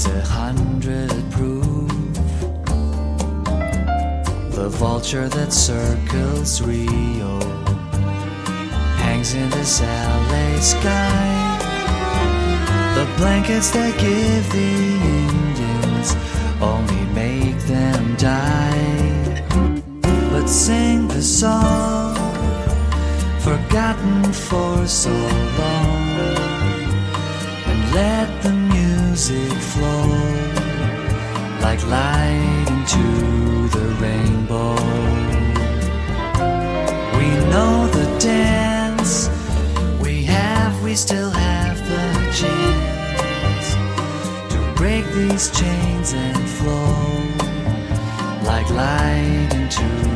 is a hundred proof. The vulture that circles Rio hangs in this LA sky. The blankets that give the Indians only make them die. But sing the song forgotten for so long and let the music flow like light into the rainbow. We know the dance we have, we still have the chance to break these chains and flow like light into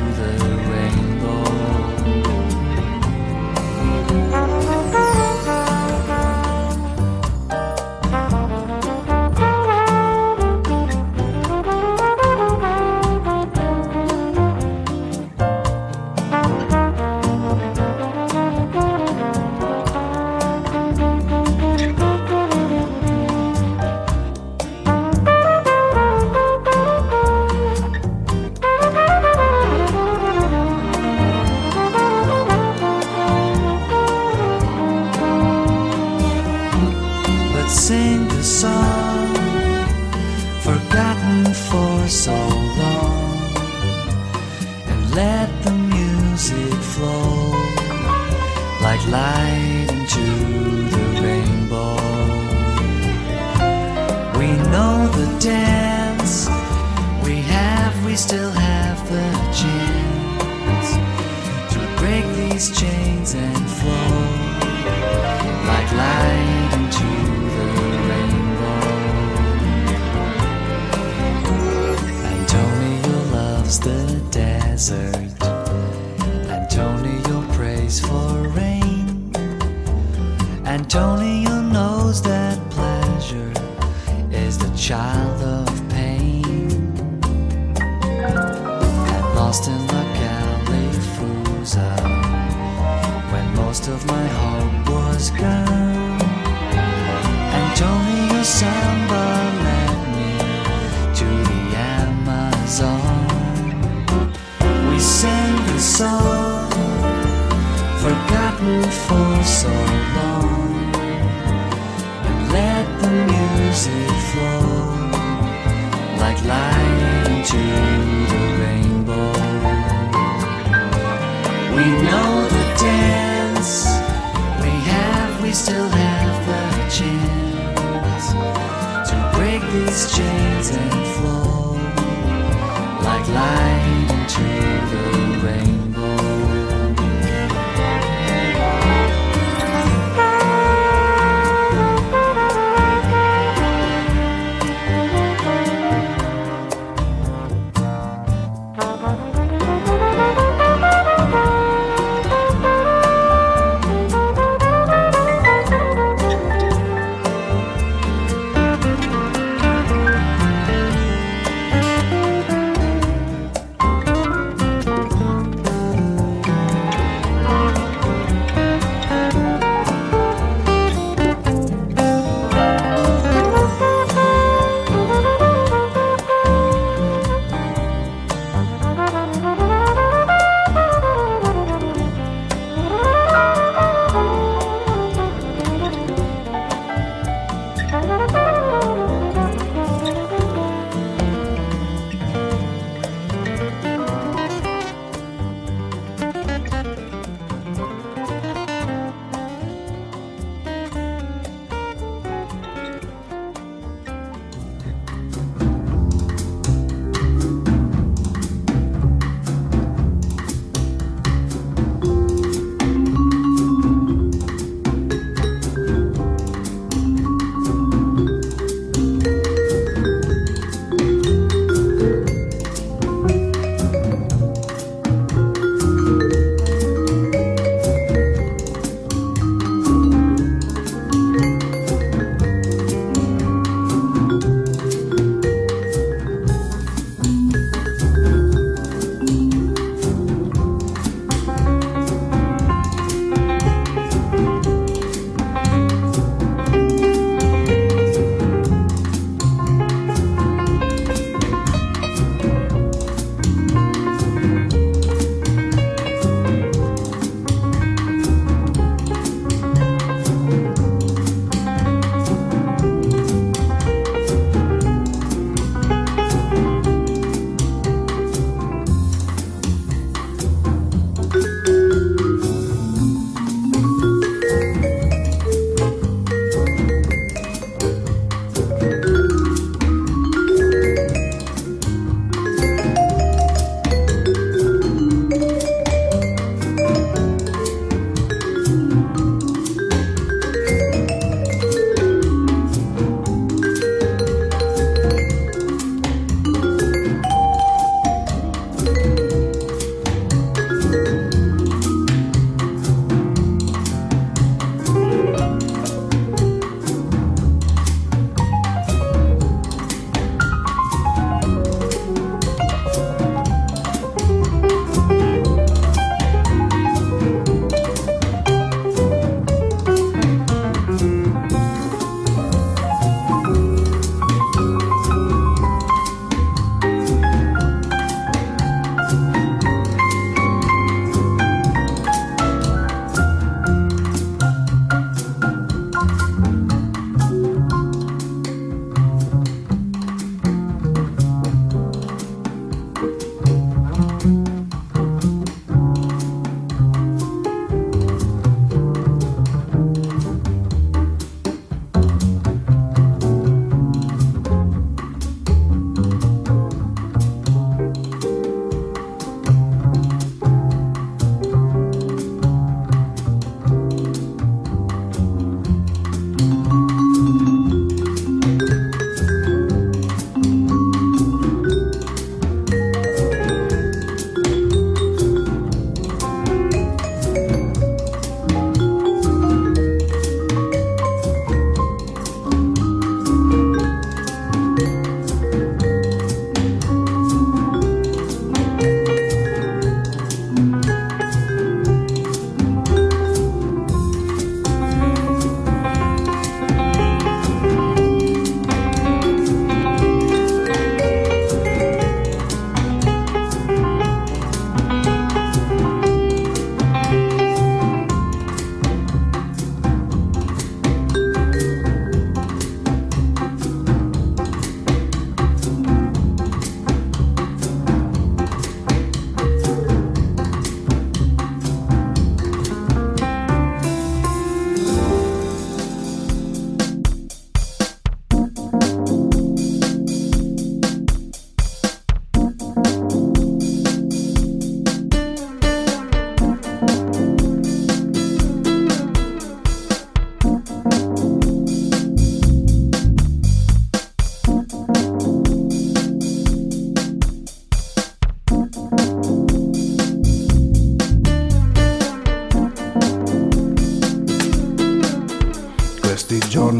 these chains and flow like light into the rainbow. Antonio loves the desert. Antonio prays for rain. Antonio knows that pleasure is the child of pain. And lost in most of my hope was gone. Antonio Samba led me to the Amazon. We sang the song forgotten for so long and let the music flow like light into the rainbow. We know the dance light into the rainbow.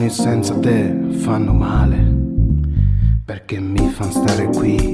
giorni senza te fanno male, perché mi fanno stare qui.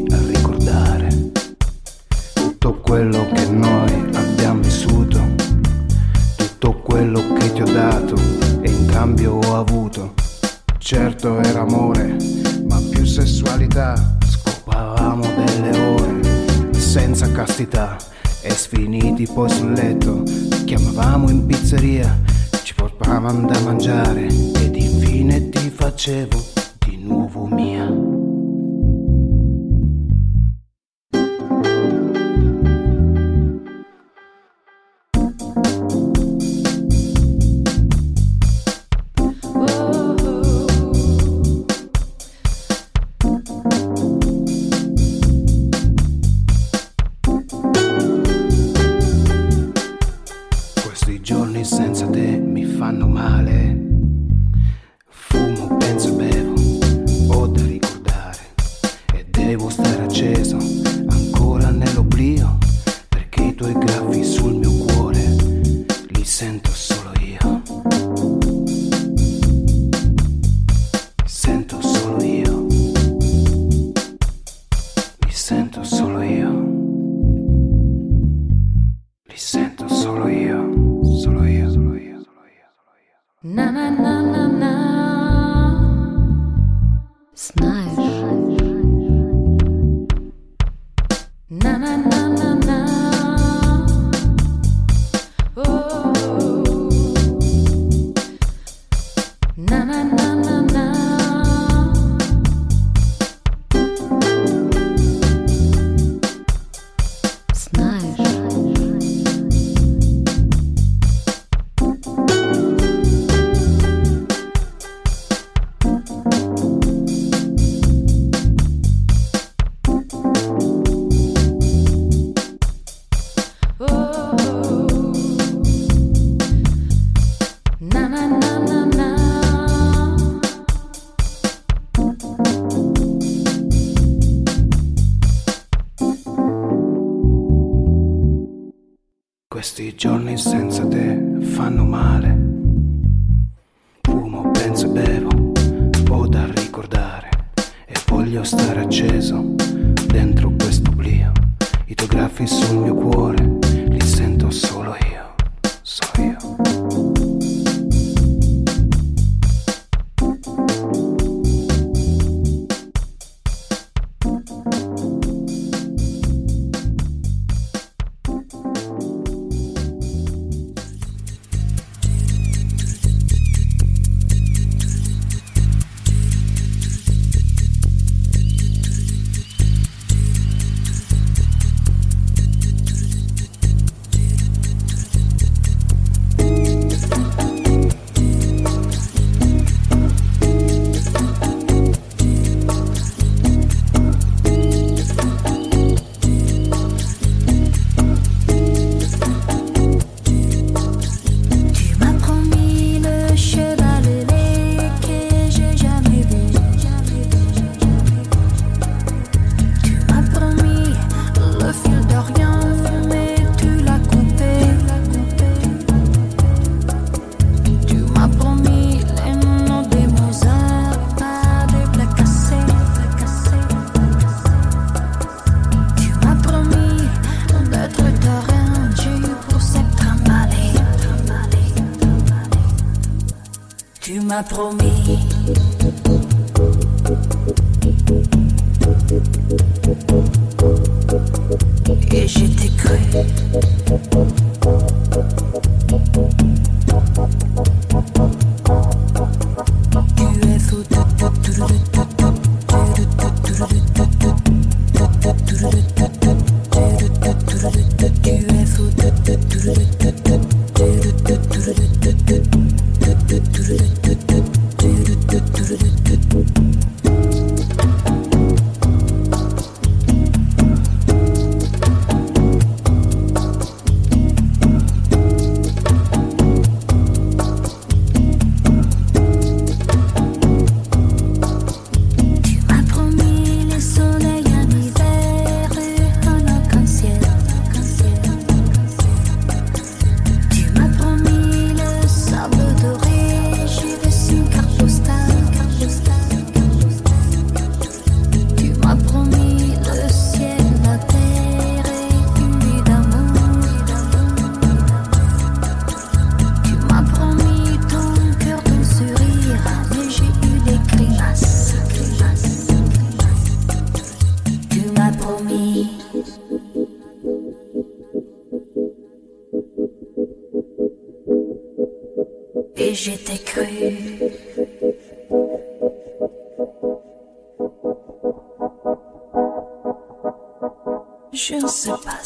J'étais cru. Je ne sais pas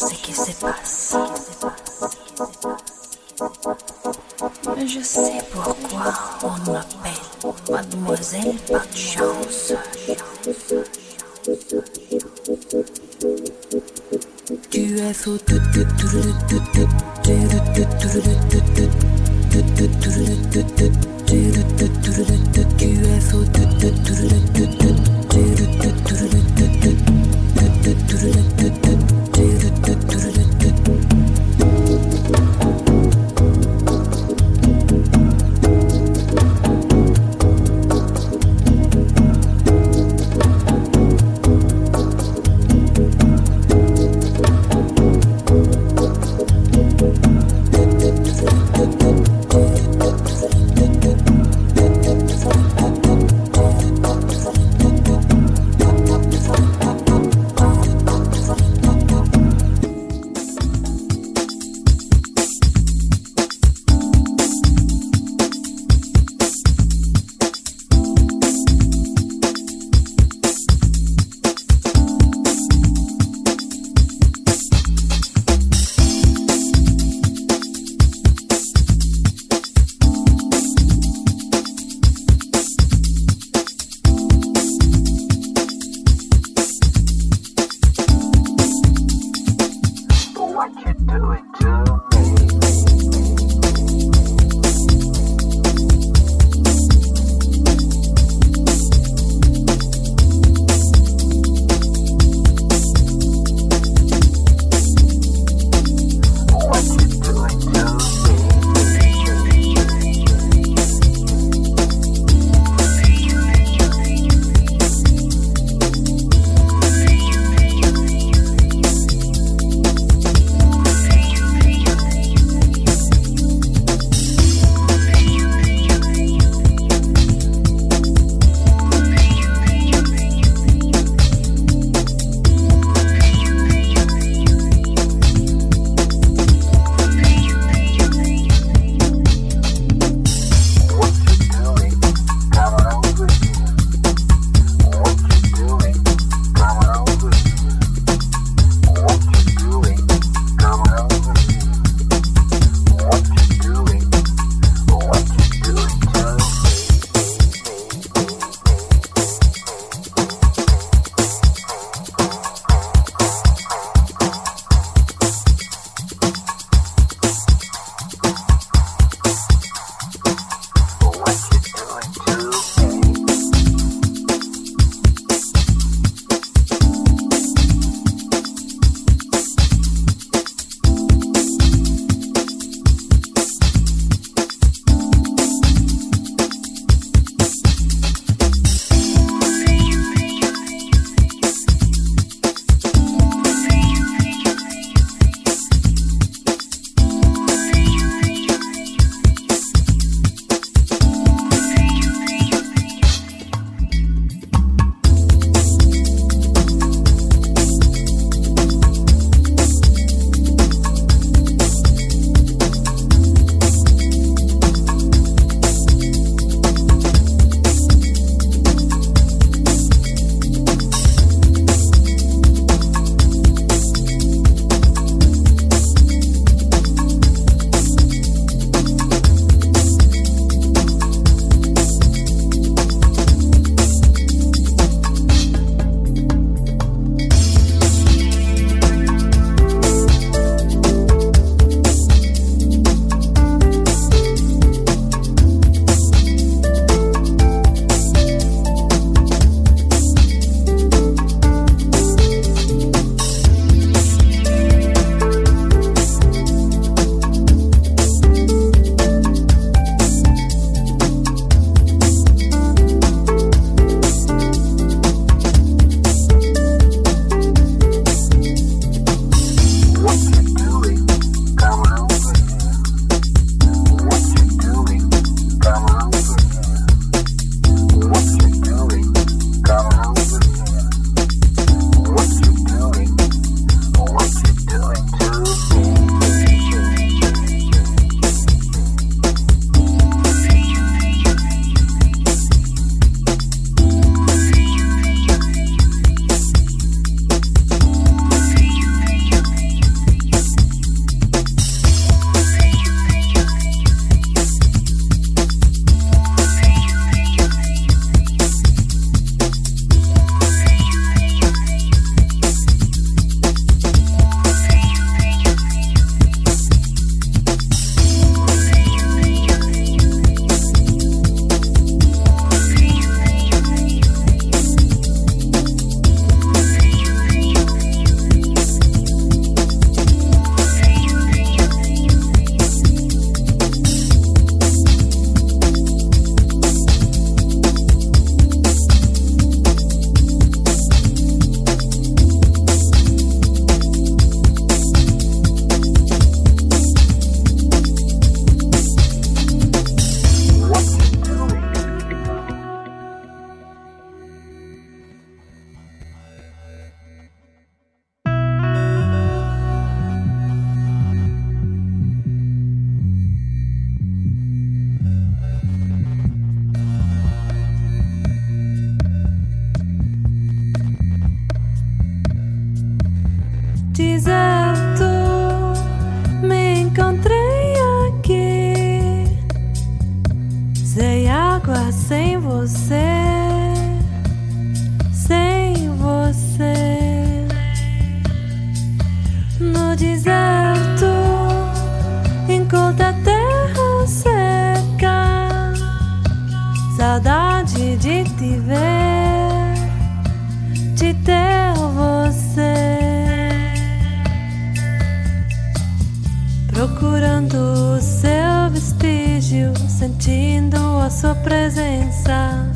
sentindo a sua presença.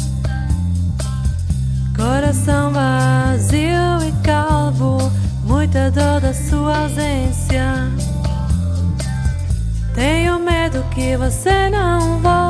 Coração vazio e calvo, muita dor da sua ausência. Tenho medo que você não volte.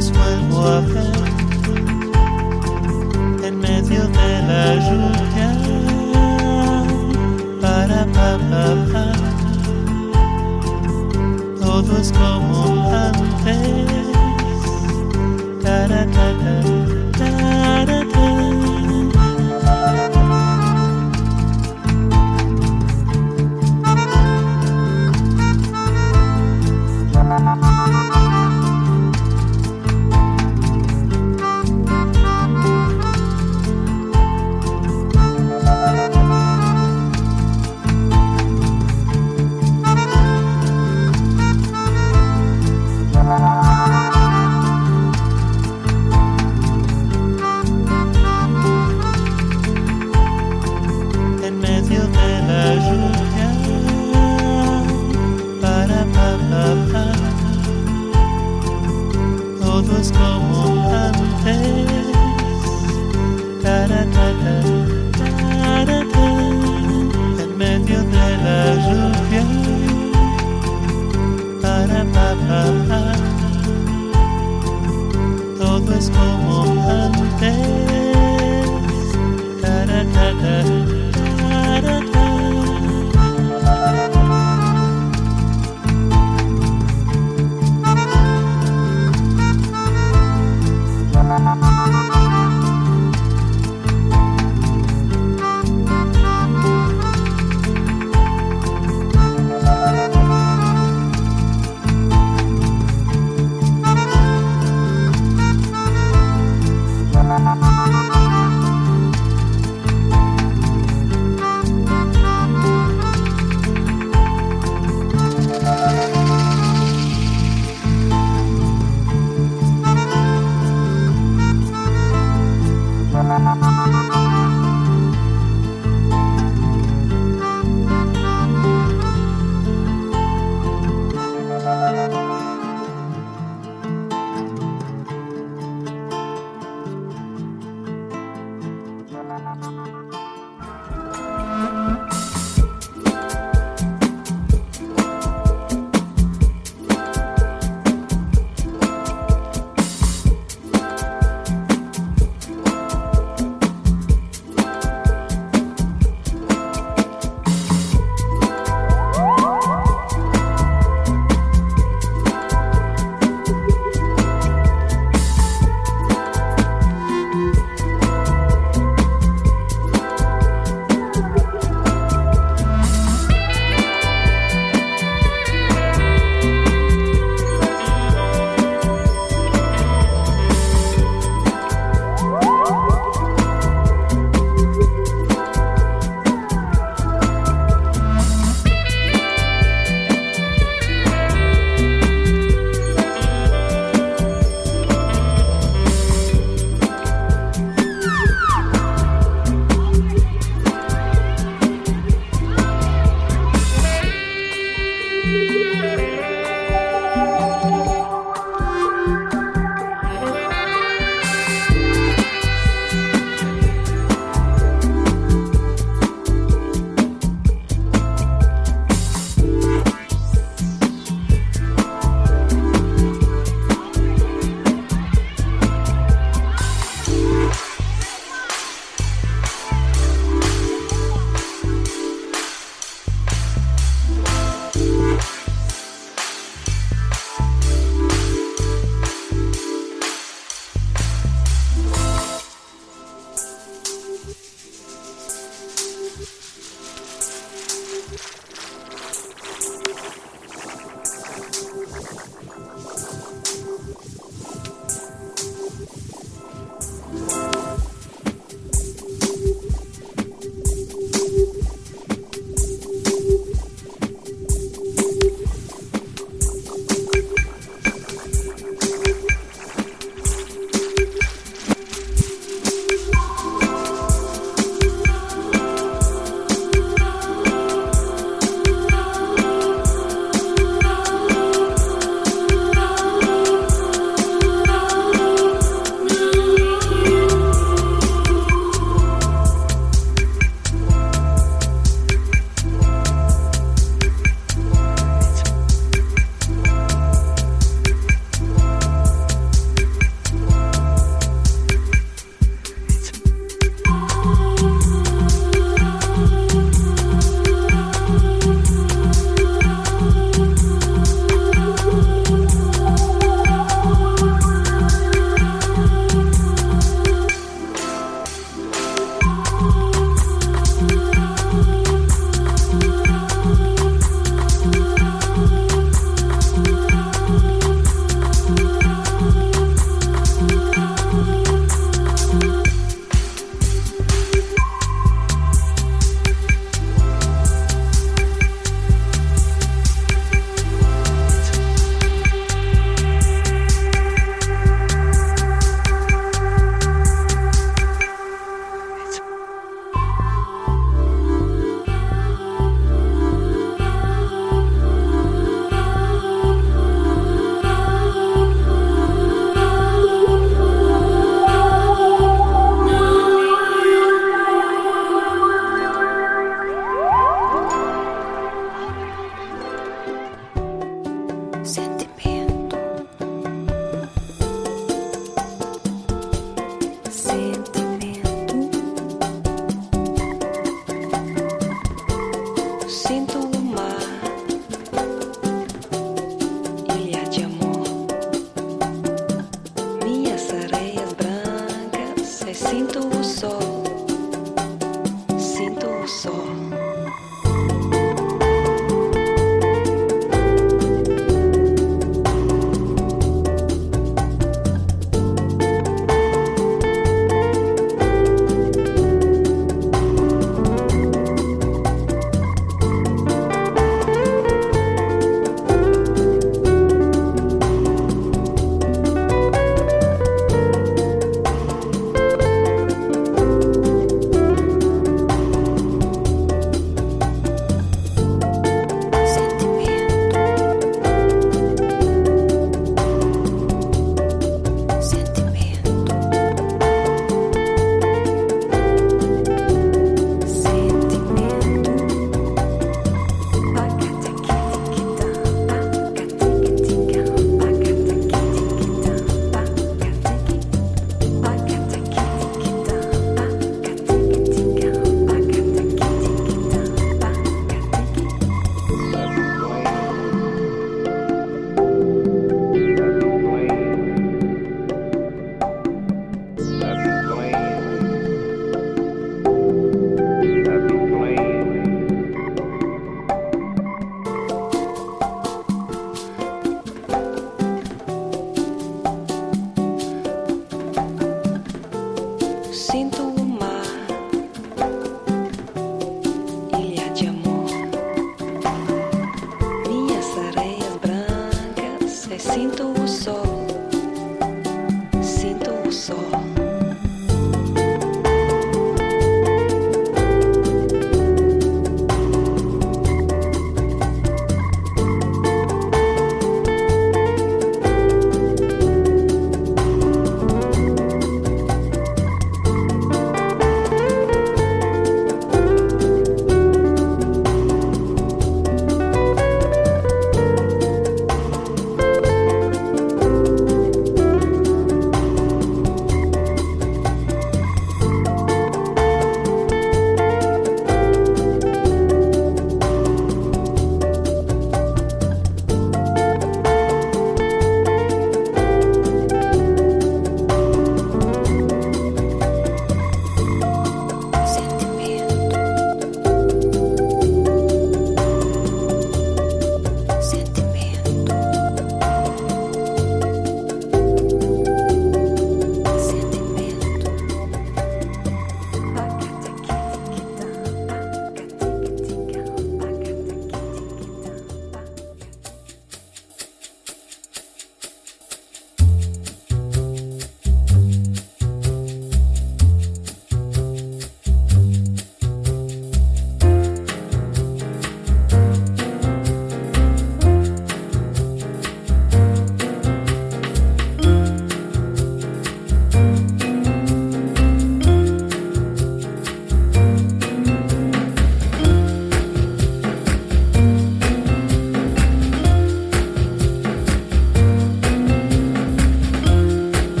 los vuelvo a ver en medio de la lluvia. Para pa, pa, pa. Todo es como antes. Cara, cara,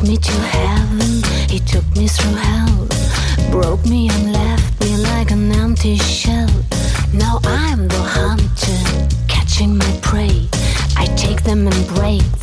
took me to heaven, he took me through hell, broke me and left me like an empty shell. Now I'm the hunter, catching my prey. I take them and break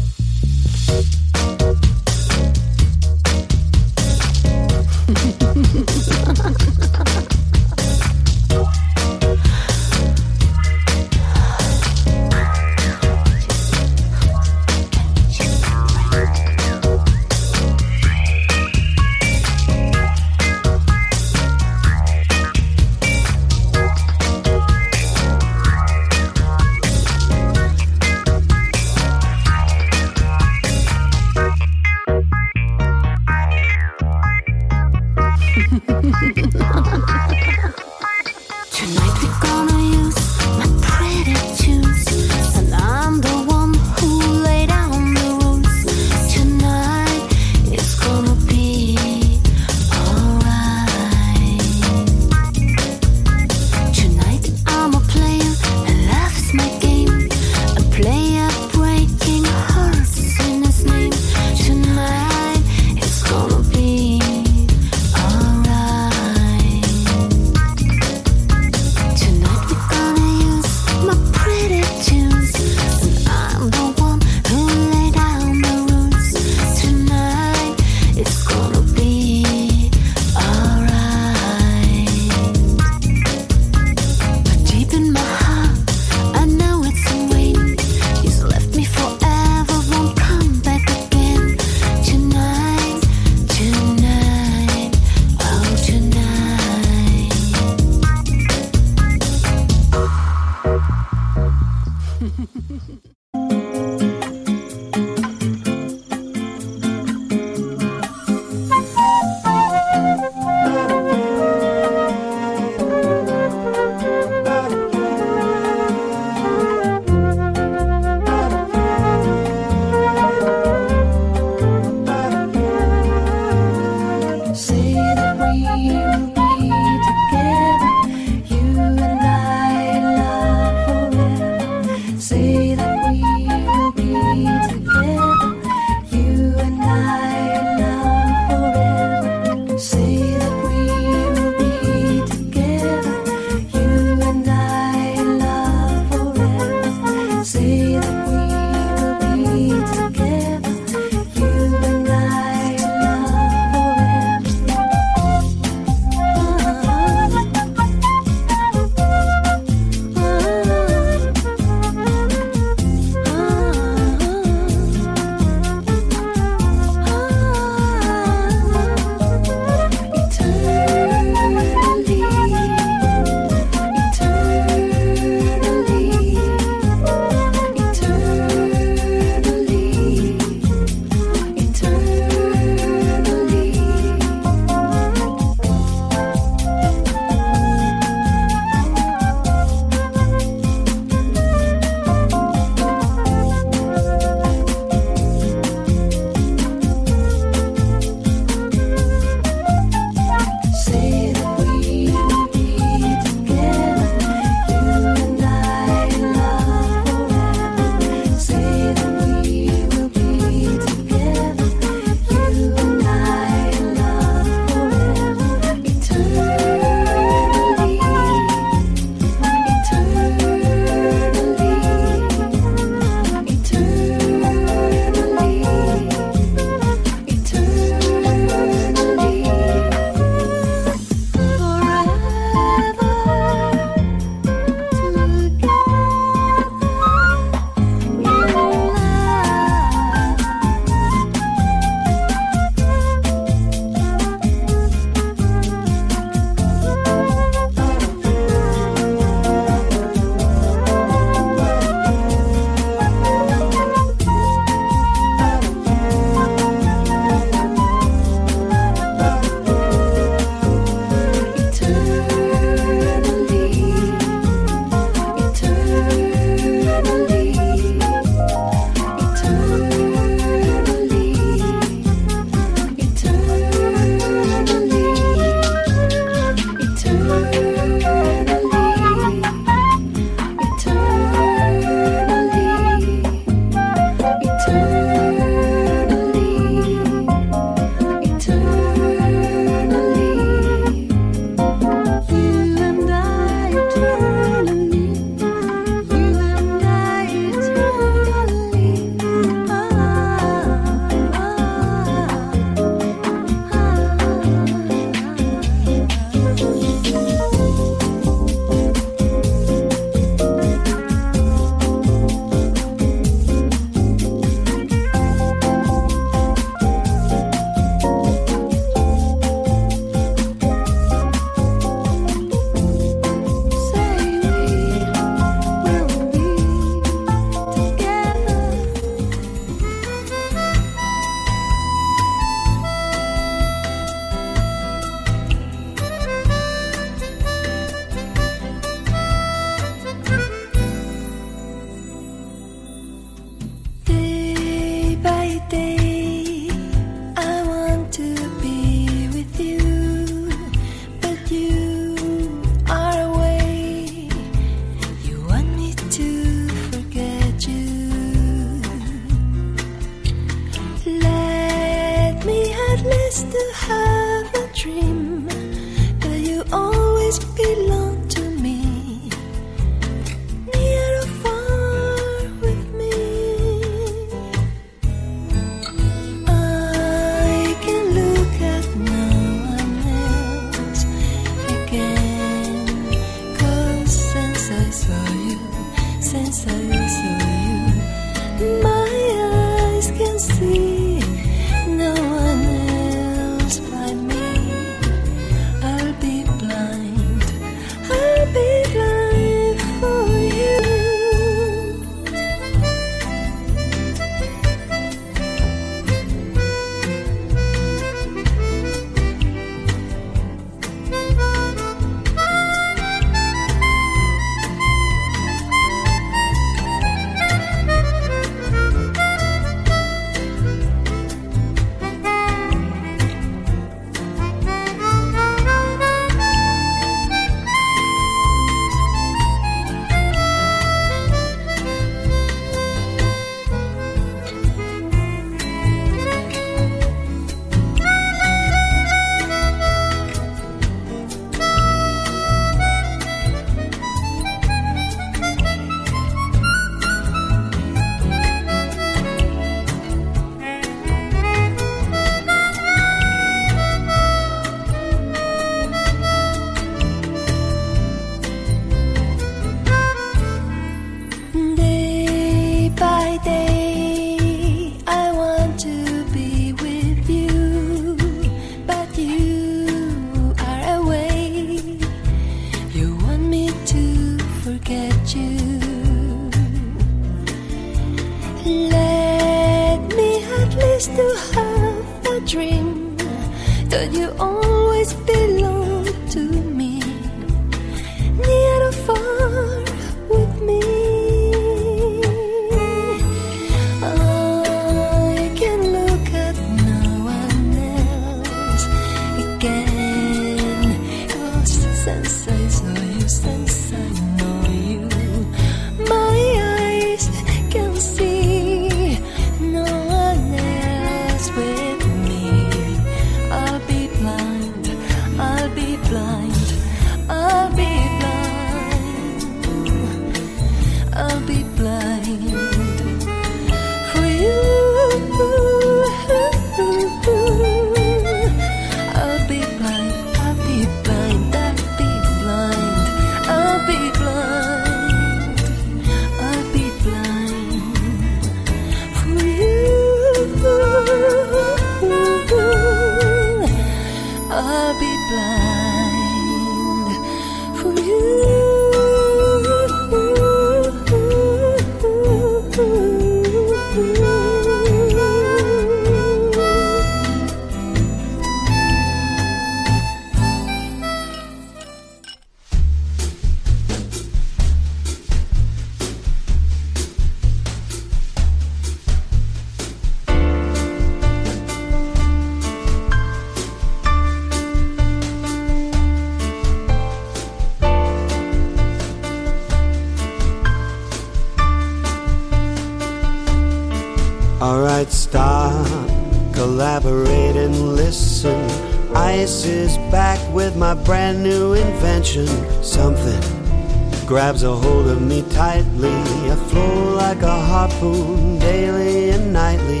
grabs a hold of me tightly. I flow like a harpoon daily and nightly.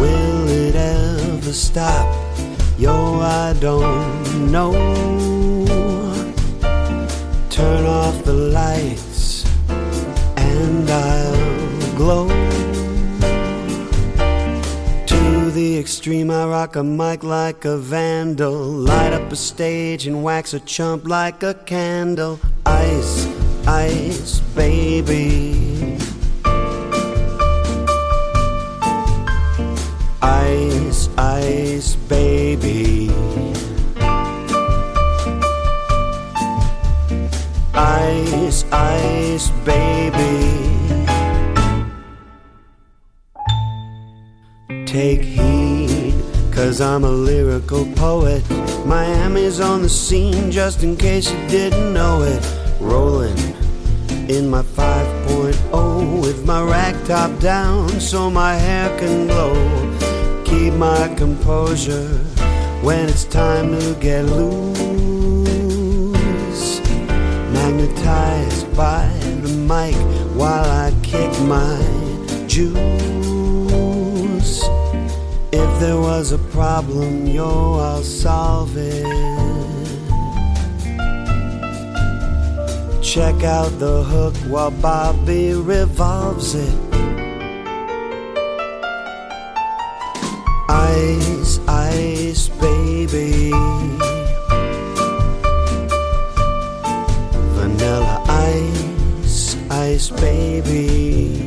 Will it ever stop? Yo, I don't know. Turn off the lights and I'll glow. Extreme, I rock a mic like a vandal. Light up a stage and wax a chump like a candle. Ice ice, baby. Ice, ice, baby. Ice, ice, baby. take heed, cause I'm a lyrical poet. Miami's on the scene, just in case you didn't know it. Rolling in my 5.0 with my rack top down so my hair can glow. Keep my composure when it's time to get loose. Magnetized by the mic while I kick my juice. If there was a problem, yo, I'll solve it. Check out the hook while Bobby revolves it. Ice, ice, baby. Vanilla ice, ice, baby.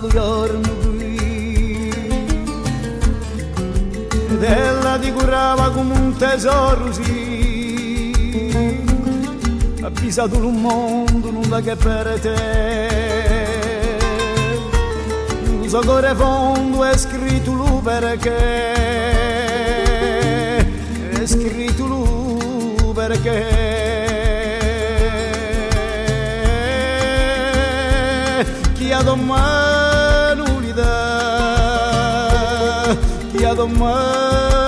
Bel giorno qui ti curava come un tesoro sì. Ha pisato un mondo va che per te. Il suo cuore fondo è scritto lui perché. È scritto lui perché. Chi ha domani cidade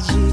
saudade.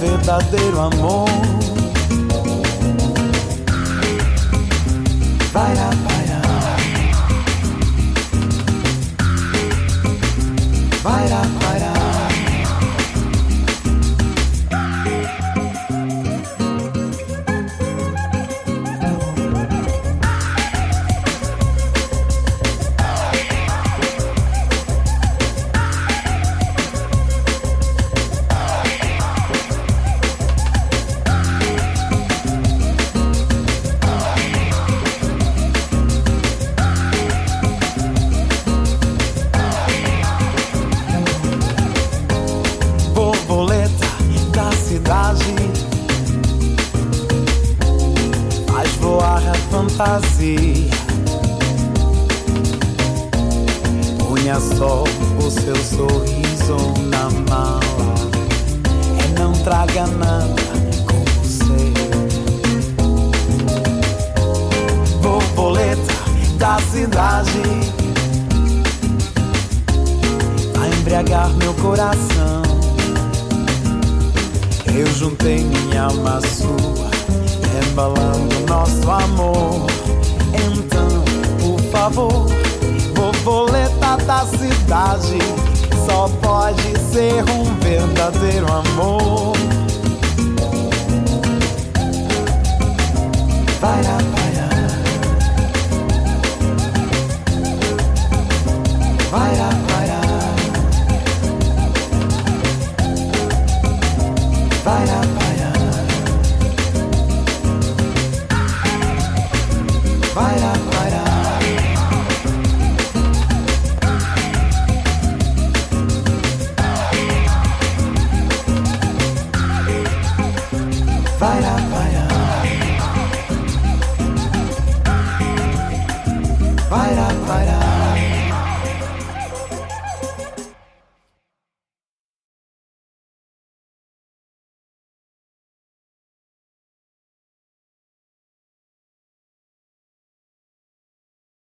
Verdadeiro amor. Vai vai. Vai lá, vai